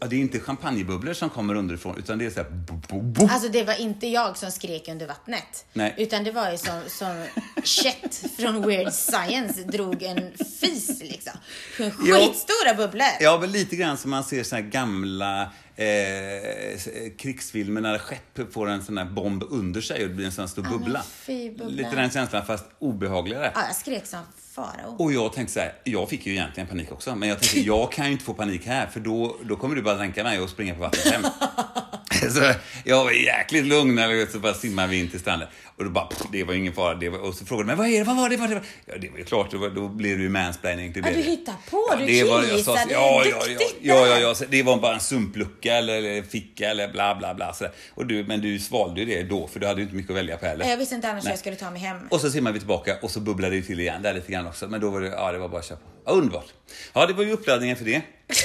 ja, det är inte champagnebubblor som kommer underifrån, utan det är så här... Bo, bo, bo. Alltså det var inte jag som skrek under vattnet. Nej. Utan det var ju som, som Chet från Weird Science drog en fis liksom. Skitstora bubblor. Ja, men lite grann som man ser så här gamla eh, krigsfilmer när skepp får en sån här bomb under sig och det blir en sån här stor men bubbla. fy, bubbla. Lite den känslan, fast obehagligare. Ja, jag skrek som farao. Och jag tänkte så här, jag fick ju egentligen panik också, men jag tänkte jag kan ju inte få panik här för då, då kommer du bara dränka mig och springa på vattnet hem. så jag var jäkligt lugn när vi så bara simmade vi in till stranden. Och då bara, pff, det var ingen fara. Det var, och så frågade de, vad är det, vad var det, vad var det? Ja, det var ju klart, då, då blev det ju mansplaining. Det Ja, du hittar på, du det var, jag sa, killgissade ja, ja, ja, duktigt ja, ja, ja, så det var bara en sumplucka eller, eller ficka eller bla bla bla. Så där. och du, men du svalde ju det då, för du hade ju inte mycket att välja på heller. Jag visste inte annars hur Nej. jag skulle ta mig hem. Och så simmar vi tillbaka och så bubblar det till igen där lite grann också. Men då var det, ja det var bara att köpa. Ja, underbart. Ja, det var ju uppladdningen för det.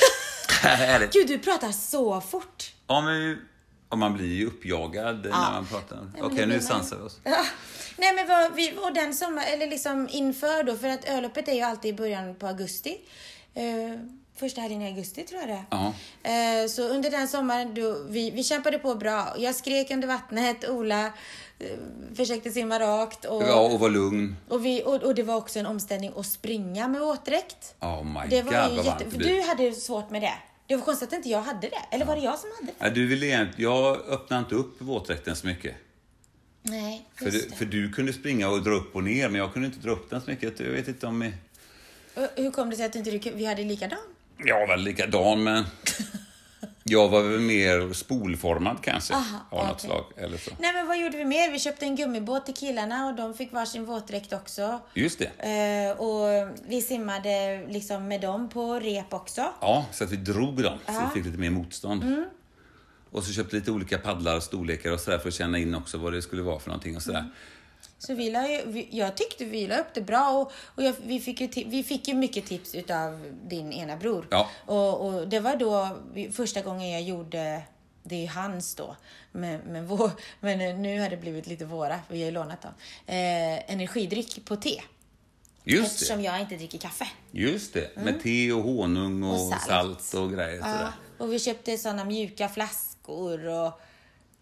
Gud, du pratar så fort. Ja, men och man blir ju uppjagad när man pratar. Okej, det nu man. sansar vi oss. Ja. Nej men vad, vi, och den sommar, eller liksom inför då, för att ölöppet är ju alltid i början på augusti. Eh, första helgen i augusti tror jag det är. Ja. Eh, så under den sommaren, då, vi, vi kämpade på bra. Jag skrek under vattnet, Ola eh, försökte simma rakt. Och, Ja, och var lugn. och, vi, och, och det var också en omställning att springa med våtdräkt. Oh my Det god, var ju vad varmt jätte... För blir. du hade svårt med det. Det var konstigt att inte jag hade det. Eller var det jag som hade det? Ja, du ville jag öppnade inte upp våtdräkten så mycket. Nej, För det. för du kunde springa och dra upp och ner, men jag kunde inte dra upp den så mycket. Jag vet inte om... Hur kom det sig att inte du, vi hade likadan? Jag var likadan, men... Jag var väl mer spolformad kanske, Aha, av något okej. slag. Eller så. Nej men vad gjorde vi mer? Vi köpte en gummibåt till killarna och de fick varsin våtdräkt också. Just det. Eh, och vi simmade liksom med dem på rep också. Ja, så att vi drog dem, så Ja. vi fick lite mer motstånd. Mm. Och så köpte lite olika paddlar och storlekar och sådär för att känna in också vad det skulle vara för någonting och sådär. Mm. Så vi la ju, vi, jag tyckte vi la upp det bra och, och jag, vi, fick ju, vi fick ju mycket tips utav din ena bror. Ja. Och, och det var då första gången jag gjorde, det är hans då, men, men, vår, men nu har det blivit lite våra, vi har ju lånat dem. Eh, energidryck på te. Just eftersom det. jag inte dricker kaffe. Just det. Med te och honung och, Och salt. salt. och grejer. Ja, Sådär. och vi köpte såna mjuka flaskor och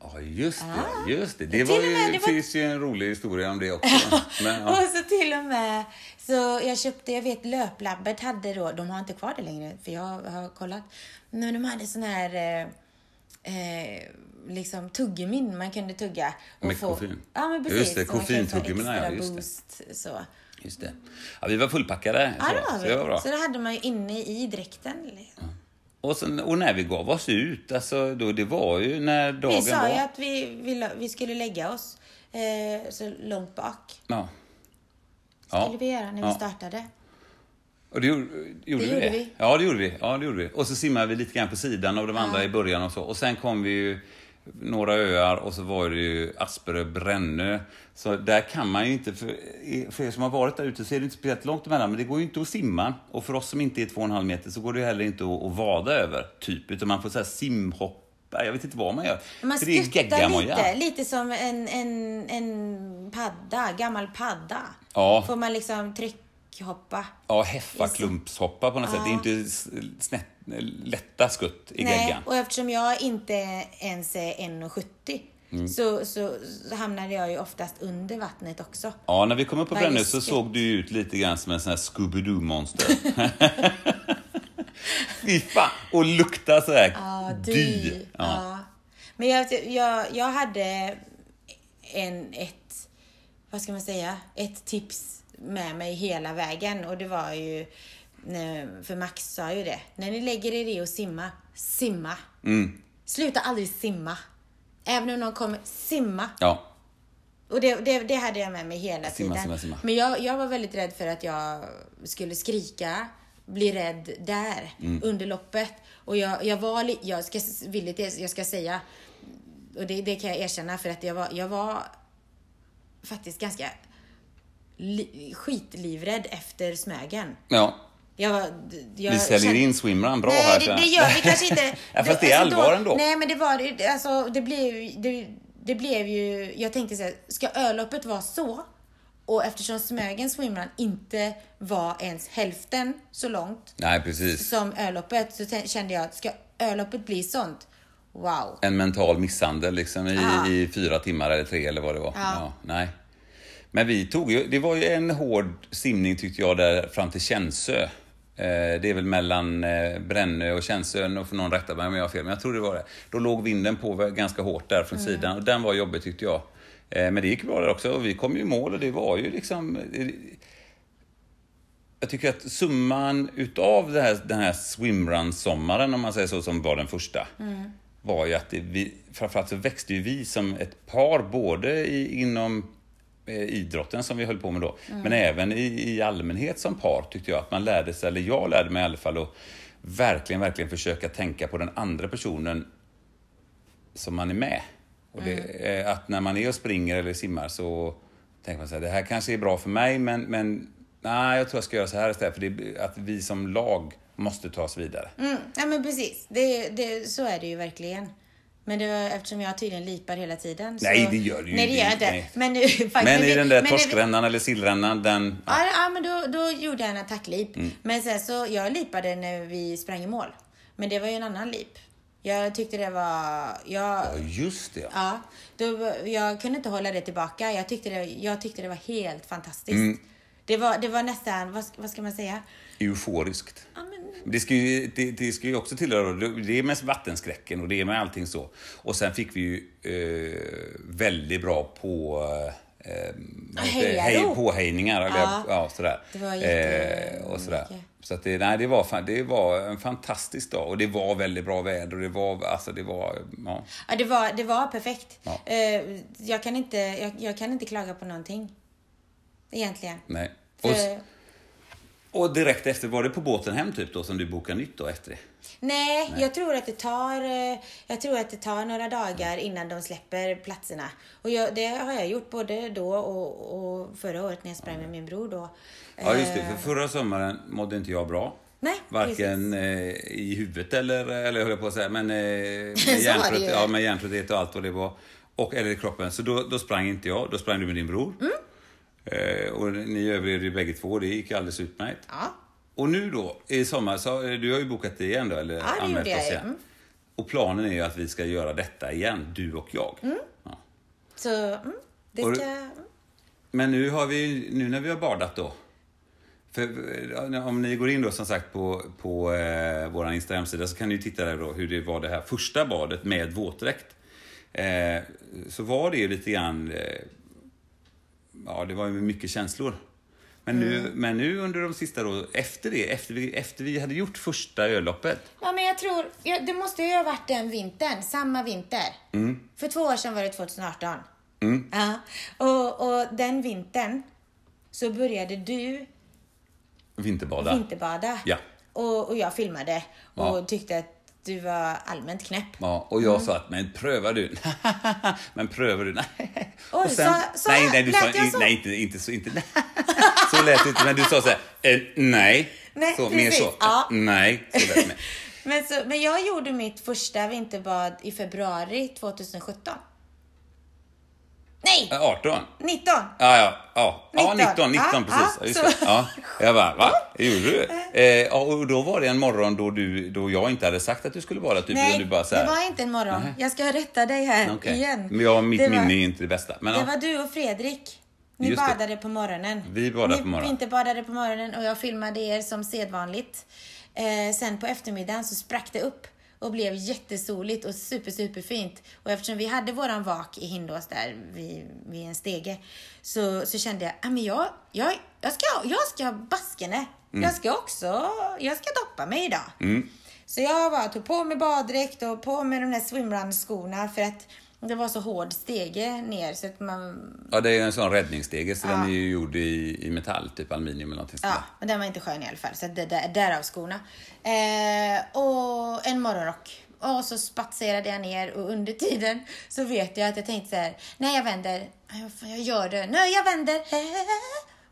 Ja, just det. Ah. Just det. Det, var ju, med, det det var- finns ju en rolig historia om det också. Men, ja. Och så till och med, så jag köpte, jag vet Löplabbet hade då, de har inte kvar det längre för jag har kollat. Men de hade sån här, eh, eh, liksom tuggummin man kunde tugga. och Med koffein. Ja men precis. Just det, så få koffeintuggummin, ja, just det. boost, Så. Just det. Ja, vi var fullpackade. Ja så, det var så vi. det var. Så det hade man ju inne i dräkten. Och, sen, och när vi gav oss ut, alltså, då, det var ju när dagen Vi sa var. ju att vi, ville, vi skulle lägga oss eh, så långt bak. Ja. Skulle vi göra när vi Ja. startade. Och det gjorde, gjorde Det vi gjorde det? vi. Ja, det gjorde vi. Ja, det gjorde vi. Och så simmade vi lite grann på sidan av de andra i början och så. Och sen kom vi ju några öar och så var det ju Asperö, Brännö. Så där kan man ju inte, för, för er som har varit där ute så är det inte speciellt långt emellan, men det går ju inte att simma. Och för oss som inte är 2,5 meter så går det ju heller inte att, att vada över, typ. Utan man får så här simhoppa, jag vet inte vad man gör. Man skuttar lite, lite som en, en, en padda, gammal padda. Ja. Får man liksom tryckhoppa. Ja, heffaklumpshoppa på något sätt. Det är inte snett, lätta skutt i Nej, geggan. och eftersom jag inte ens är 1,70 Mm. så, så, så hamnade jag ju oftast under vattnet också. Ja, när vi kom upp på Brännö så såg du ut lite grann som en sån här Scooby-Doo-monster. Fy fan! Och lukta så här Ja, dy. dy. Ja. Ja. Men jag, jag, jag hade en, ett, vad ska man säga, ett tips med mig hela vägen och det var ju, för Max sa ju det, när ni lägger er i och simma, simma. Mm. Sluta aldrig simma. Även om någon kommer, simma. ja. Och det, det, det hade jag med mig hela Simma, tiden. simma, simma. Men jag, jag var väldigt rädd för att jag skulle skrika, bli rädd där Mm. under loppet. Och jag, jag var jag ska villigt jag ska säga, och det, det kan jag erkänna för att jag var, jag var faktiskt ganska skitlivrädd efter Smögen. ja. Jag jag Vi säljer kände- in swimrun bra Nej, här. det, så- det gör vi kanske inte. ja, fast det är Alltså, allvar ändå. Nej, men det var det- alltså, det blev, det, det blev ju, jag tänkte så här, ska ölloppet vara så? Och eftersom Smögens swimrun inte var ens hälften så långt Nej, precis. som ölloppet så kände jag, ska ölloppet bli sånt? Wow. En mental misshandel liksom i, Ja. i fyra timmar eller tre eller vad det var. Ja. nej. Men vi tog ju, det var ju en hård simning tyckte jag där fram till Känsö. Eh, det är väl mellan eh, Brännö och Känsö, och för någon rätta mig om jag har fel, men jag tror det var det. Då låg vinden på ganska hårt där från sidan och den var jobbig tyckte jag. Eh, men det gick bra där också och vi kom ju i mål och det var ju liksom... jag tycker att summan utav det här, den här swimrun-sommaren, om man säger så, som var den första, var ju att det, vi, framförallt så växte ju vi som ett par, både i, inom idrotten som vi höll på med då, men även i, i allmänhet som par tyckte jag att man lärde sig, eller jag lärde mig i alla fall, att verkligen, verkligen försöka tänka på den andra personen som man är med. Och det, är att när man är och springer eller simmar så tänker man så här, det här kanske är bra för mig, men, men nej, jag tror jag ska göra så här istället. För det, att vi som lag måste ta oss vidare. Mm, ja men precis, det, det, så är det ju verkligen. Men det var, eftersom jag tydligen lipar hela tiden. Så... Nej, det gör du ju Nej, det gör inte. Nej. Men, faktiskt, Men i den där torskrännan eller sillrännan, den... Ja. Ja, ja men då, då gjorde jag en attacklip. Mm. Men sen så, jag lipade när vi sprang i mål. Men det var ju en annan lip. Jag tyckte det var, jag, ja, just det. ja, då, jag kunde inte hålla det tillbaka. Jag tyckte det, jag tyckte det var helt fantastiskt. Mm. Det, var, det var nästan, vad, vad ska man säga? Euforiskt. Ja, men, Det ska, ju, det, det ska ju också tillhöra, det är med vattenskräcken och det är med allting så. Och sen fick vi ju eh, väldigt bra på eh, det? Hejarop. påhejningar. Eller, Ja. ja, sådär. Det var eh, jätte- och sådär. mycket. Så att det, nej, det, var, det var en fantastisk dag och det var väldigt bra väder och det var, alltså det var, ja. Ja, det var, det var perfekt. Ja. Eh, jag, kan inte, jag, jag kan inte klaga på någonting. Egentligen. Nej. För, och direkt efter, var det på båten hem typ då som du bokade nytt då efter det? nej, jag tror att det tar eh, Jag tror att det tar några dagar innan de släpper platserna. Och jag, det har jag gjort både då och, och förra året när jag sprang med min bror då. Ja, just det. Eh, För förra sommaren mådde inte jag bra. Nej, Varken eh, i huvudet eller, eller höll jag på att säga, men med, hjärntrött, ja, med hjärntrötthet och allt vad det var. Och, eller i kroppen. Så då, då sprang inte jag, då sprang du med din bror. Mm. Eh, och ni överlevde ju bägge två, det gick alldeles utmärkt. Ja. Och nu då, i sommar, så, eh, du har ju bokat det igen då, eller det anmält oss igen. Mm. Och planen är ju att vi ska göra detta igen, du och jag. Ja. Så, mm, det Och du- ska... mm. Men nu, har vi, nu när vi har badat då. För eh, om ni går in då som sagt på, på eh, vår Instagram-sida så kan ni ju titta där då hur det var det här första badet med våtdräkt. Eh, så var det ju lite grann, eh, ja det var ju mycket känslor. Men nu, Mm. men nu under de sista då, efter det, efter vi, efter vi hade gjort första ölloppet. Ja, men jag tror, ja, det måste ju ha varit den vintern, samma vinter. För två år sedan var det 2018. Ja. Och, och den vintern så började du Vinterbada. vinterbada. Ja. Och, och jag filmade och Ja. tyckte att du var allmänt knäpp. Ja, och jag sa att, men prövar du? men prövar du? Nej. Oj, och sa- sa nej, jag- nej, du lät sa, jag så? nej, inte, inte så, inte, så lät det inte, men du sa så här, eh, nej. Nej, så, mer precis, så, ja. nej. Så lät det. Men, så, men jag gjorde mitt första vinterbad i februari 2017. Nej, Eh, 18? 19! Ja, ja, ja, ja 19. 19, 19 Ja, precis. ja, Ja, just det. Ja. Jag bara, va? Gjorde du? Eh, ja, och då var det en morgon då, du, då jag inte hade sagt att du skulle vara typ, Nej, du bara så här, det var inte en morgon. Jag ska rätta dig här okej. igen. Men jag, mitt det var, minne är inte det bästa. Men, Det ja. var du och Fredrik. Ni Just det. badade på morgonen. Vi badade Ni på morgonen. vinterbadade på morgonen och jag filmade er som sedvanligt. Eh, sen på eftermiddagen så sprack det upp och blev jättesoligt och super, superfint. Och eftersom vi hade våran vak i Hindås där vid, vid en stege så, så kände jag, ah, men jag, jag, jag ska, jag ska baskene. Jag ska också, jag ska doppa mig idag. Så jag bara tog på mig baddräkt och på mig de där swimrun-skorna för att det var så hård stege ner så att man... Ja, det är en sån räddningsstege, så den är ju gjord i, i metall, typ aluminium eller någonting Ja, men den var inte skön i alla fall. Så det, där, därav skorna. Eh, och en morgonrock. Och så spatserade jag ner och under tiden så vet jag att jag tänkte så här. Nej, jag vänder. Jag gör det. Nej, jag vänder.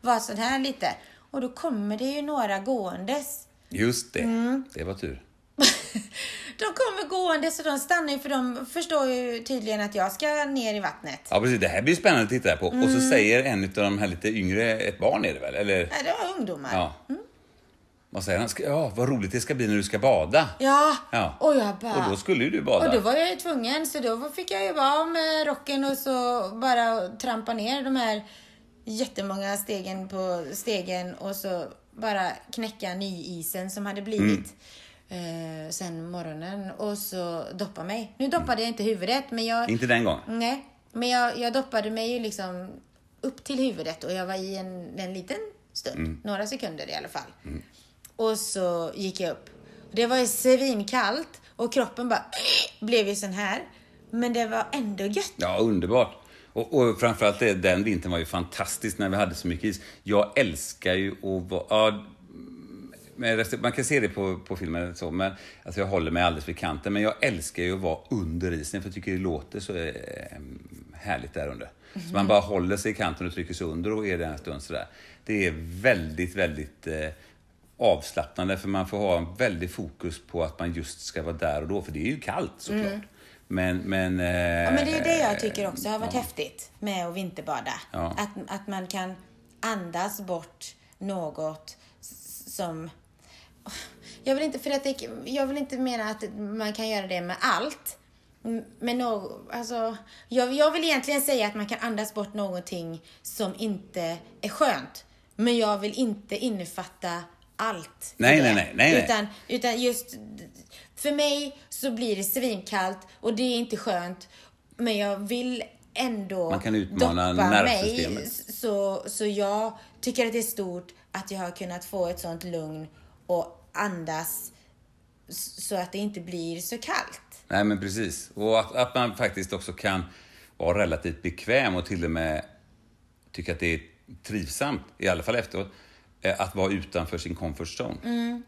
Var sån här lite. Och då kommer det ju några gåendes. Just det, Mm. det var tur. De kommer gående så de stannar ju för de förstår ju tydligen att jag ska ner i vattnet. Ja, precis. Det här blir spännande att titta på. Och Mm. så säger en av de här lite yngre, ett barn är det väl? Eller? Nej, det var ungdomar. Ja. Vad säger han? Ja, vad roligt det ska bli när du ska bada. Ja. Ja. Och jag bara... Och då skulle ju du bada. Och då var jag ju tvungen, så då fick jag ju vara av med rocken och så bara trampa ner de här jättemånga stegen på stegen och så bara knäcka nyisen som hade blivit eh, sen morgonen och så doppa mig. Nu doppade jag inte huvudet, men jag... Inte den gången. Nej, men jag, jag doppade mig ju liksom upp till huvudet och jag var i en, en liten stund. Några sekunder i alla fall. Och så gick jag upp. Det var ju svinkallt och kroppen bara blev ju sån här. Men det var ändå gött. Ja, underbart. Och, och framförallt det, den vintern var ju fantastisk när vi hade så mycket is. Jag älskar ju att vara... Ja, man kan se det på, på filmen, så, men alltså jag håller mig alldeles vid kanten. Men jag älskar ju att vara under isen, för jag tycker det låter så eh, härligt där under. Så man bara håller sig i kanten och trycker sig under och är det en stund sådär. Det är väldigt, väldigt eh, avslappnande, för man får ha en väldig fokus på att man just ska vara där och då, för det är ju kallt såklart. Men, men... Eh, Ja, men det är det jag tycker också har varit häftigt med att vinterbada. Ja. Att, att man kan andas bort något som... Jag vill inte, för att det, jag vill inte mena att man kan göra det med allt. Men no, alltså, jag, jag vill egentligen säga att man kan andas bort någonting som inte är skönt. Men jag vill inte innefatta allt. Nej, nej, nej, nej. Utan, utan just för mig så blir det svinkallt och det är inte skönt. Men jag vill ändå Man kan utmana doppa nervsystemet. mig. Så, så jag tycker att det är stort att jag har kunnat få ett sånt lugn och andas så att det inte blir så kallt. Nej, men precis. Och att, att man faktiskt också kan vara relativt bekväm och till och med tycka att det är trivsamt, i alla fall efteråt, eh, att vara utanför sin comfort zone. Mm.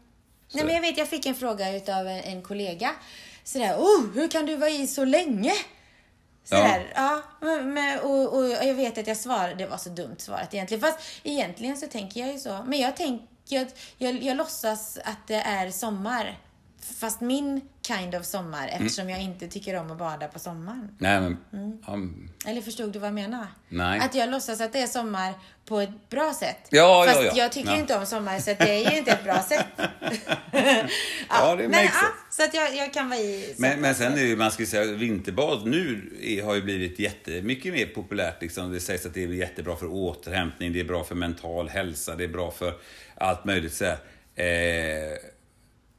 Nej, men jag vet, jag fick en fråga utav en, en kollega. Sådär, oh, hur kan du vara i så länge? Sådär, ja. men, men, och, och jag vet att jag svarade, det var så dumt svarat egentligen. Fast egentligen så tänker jag ju så. Men jag tänker, jag, jag, jag låtsas att det är sommar. Fast min kind of sommar, Mm. eftersom jag inte tycker om att bada på sommaren. Nej, men... Mm. ja, Eller förstod du vad jag menar? Nej. Att jag låtsas att det är sommar på ett bra sätt. Ja, ja, Fast ja. jag tycker Ja. inte om sommar, så det är ju inte ett bra sätt. Ja, det men, ja. Så att jag, jag kan vara i... Men, men sen är ju, man ska säga, vinterbad nu är, har ju blivit jättemycket mer populärt. Liksom. Det sägs att det är jättebra för återhämtning, det är bra för mental hälsa, det är bra för allt möjligt. Så här. Eh,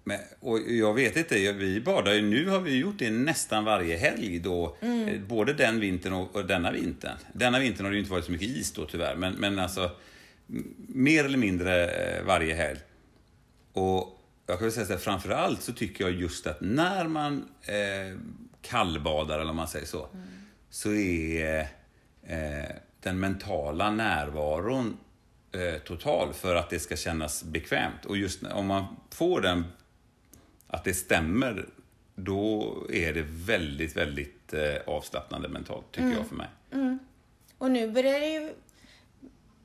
men, och jag vet inte, vi badar ju, nu har vi gjort det nästan varje helg då. Eh, Både den vintern och, och denna vintern. Denna vintern har det ju inte varit så mycket is då tyvärr, men, men alltså mer eller mindre eh, varje helg. Och jag kan väl säga så här, framförallt så tycker jag just att när man eh, kallbadar, eller om man säger så, så är eh, den mentala närvaron total för att det ska kännas bekvämt. Och just om man får den, att det stämmer, då är det väldigt, väldigt eh, avslappnande mentalt, tycker jag för mig. Och nu börjar det ju,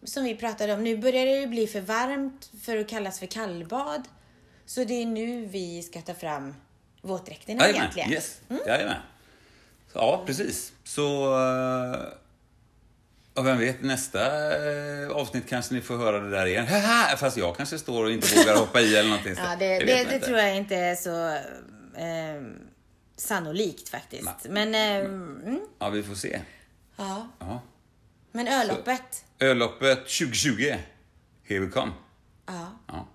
som vi pratade om, nu börjar det ju bli för varmt för att kallas för kallbad. Så det är nu vi ska ta fram våtdräkterna Jajamän, egentligen. yes. Jajamän. Så, ja, precis. Så... Och vem vet, nästa eh, avsnitt kanske ni får höra det där igen. Haha, Fast jag kanske står och inte vågar hoppa i eller någonting. så Ja, det, det, det inte. tror jag inte är så eh, sannolikt faktiskt. Men, eh, mm, Ja, vi får se. ja. Ja. Men ölloppet, Ölloppet 2020. Here we come. ja, Ja.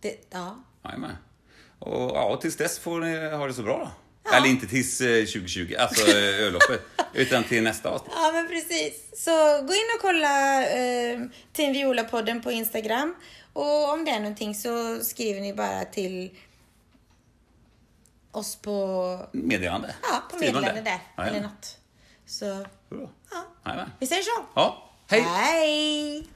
det, ja. Jajamän. Och ja, tills dess får ni ha det så bra då. Eller inte tills eh, 2020, alltså eh, ölloppet, utan till nästa avsnitt. Ja, men precis. Så gå in och kolla eh, Team Viola-podden på Instagram. Och om det är någonting så skriver ni bara till oss på, Meddelande. ja, på meddelande där. Jajamän. Eller något. Så, Bra. ja. Vi säger så. Ja, hej! Hej!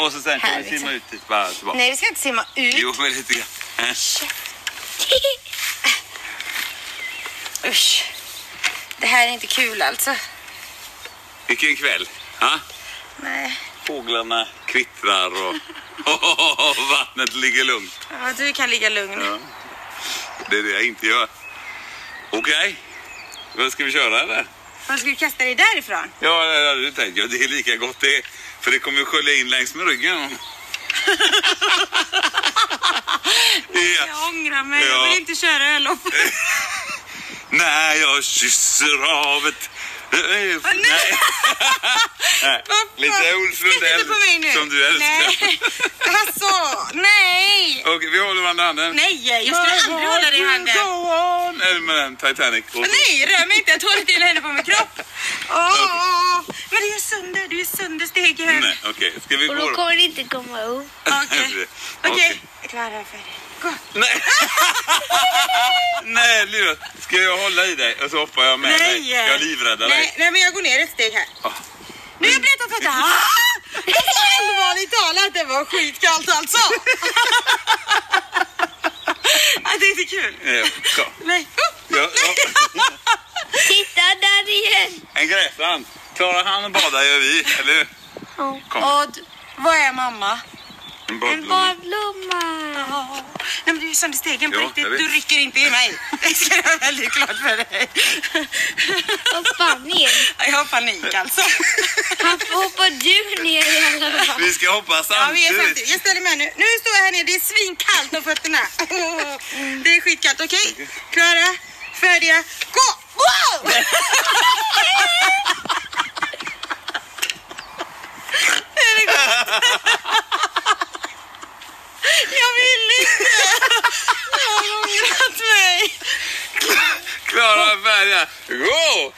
Och så sen kan vi simma ut dit bara. Nej, vi ska inte simma ut. Jo, men lite grann. Usch. Det här är inte kul alltså. Vilken kväll. Ja? Nej. Fåglarna kvittrar och, vattnet ligger lugnt. Ja, du kan ligga lugn. Ja. Det är det jag inte gör. Okej. Vad Ska vi köra eller? Var ska du kasta dig därifrån? Ja, det hade du tänkt. Ja, det är lika gott det. För det kommer skölja in längs med ryggen. ja. Jag ångrar mig. Jag Ja. vill inte köra öllopp. När jag kysser havet. Nej. Nej. Nej. Lite Ulf Lundell inte på mig nu. som du älskar. Nej. Alltså, nej. Okej, vi håller varandra i handen. Nej, jag skulle aldrig hålla dig i handen. Go on. Eller med den Titanic. Och Nej, rör mig inte. Jag tål inte dina händer på min kropp. Åh, men det är sönder. Du är sönder stegen. Nej, okej. Ska vi Och gå då då? kommer det inte komma upp. Okej. Okej. Jag dig. Gå. Nej! Nej, Lina. Ska jag hålla i dig och så hoppar jag med Nej. dig? Jag livräddar nej, dig. nej, men jag går ner ett steg här. Ah. Nu är jag blöt och fötter. Alltså allvarligt talat, det var skitkallt alltså. ah, det är inte kul. Ja, kom. Nej. Ja, ja. Titta där igen! En gräsand. Klarar han att bada gör vi, eller hur? Ja. Kom. Och vad är mamma? En En badblomma. badblomma! Oh. Nej men du är sönder stegen på Ja, riktigt. Du rycker inte i mig. Det ska jag vara väldigt klart för dig. Vad fan är? Jag har panik alltså. Varför hoppar du ner i alla fall? Vi ska hoppa Ja, vi är samtidigt. samtidigt. Jag ställer mig nu. Nu står jag här nere. Det är svinkallt om fötterna. Det är skitkallt. Okej? Klara, färdiga, gå! Wow! Jag vill inte. Jag har ångrat mig. Klara, färdiga, gå!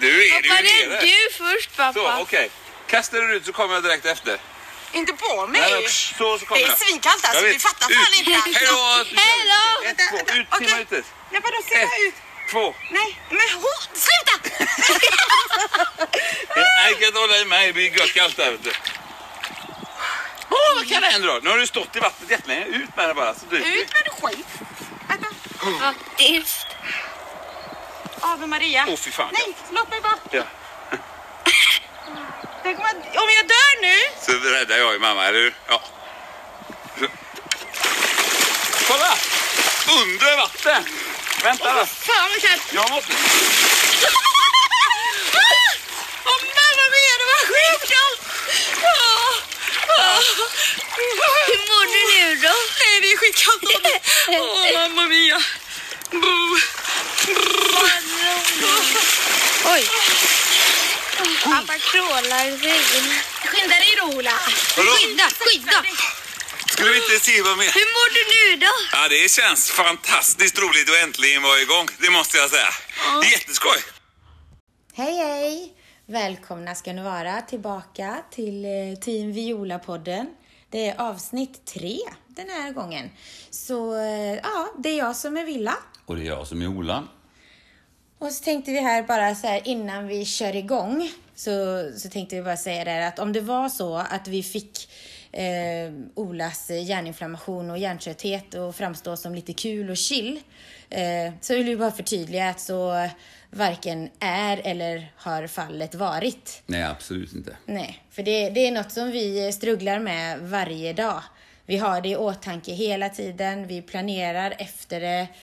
Du är Hoppade du nere. du först Så, pappa? okej. Kastar du ut så kommer jag direkt efter. Inte på mig. Nej, så, så kommer Det är jag. svinkallt alltså. Jag Vi vet. fattar Ut. fan inte. Hej då! Hej då! Ett, två, ut, Okej. simma ut dit. Nej, vadå simma Ett. ut? Två. Nej, men ho- sluta! Nej, jag kan inte hålla i mig. Det blir gött kallt där. vet Åh, vad kan det hända då? Nu har du stått i vattnet jättelänge. Ut med det bara. Så dyker. Ut med det skit. Vänta. Faktiskt. Ave Maria. Åh, fy fan. Nej, låt mig bara. Ja. Om jag, dör nu. Så räddar jag ju mamma, eller hur? Ja. Så. Kolla! Under vatten! Vänta då. Fan vad kallt. Jag måste... Åh mamma mia, det var skitkallt. Åh, åh. Hur mår du nu då? Nej, det är skitkallt. Åh, mamma mia. Boo. Oj. Pappa krålar i väggen. Skynda dig då, Ola. Skynda, skynda! Skulle vi inte se vad mer? Hur mår du nu då? Ja, det känns fantastiskt roligt att äntligen vara igång. Det måste jag säga. Jätteskoj! Hej, hej! Välkomna ska ni vara tillbaka till eh, Team Viola-podden. Det är avsnitt tre den här gången. Så eh, ja, det är jag som är Villa. Och det är jag som är Ola. Och så tänkte vi här bara så här innan vi kör igång så, så tänkte vi bara säga det här att om det var så att vi fick eh, Olas hjärninflammation och hjärntrötthet och framstå som lite kul och chill eh, så vill vi bara förtydliga att så varken är eller har fallet varit. Nej, absolut inte. Nej, för det, det är något som vi strugglar med varje dag. Vi har det i åtanke hela tiden, vi planerar efter det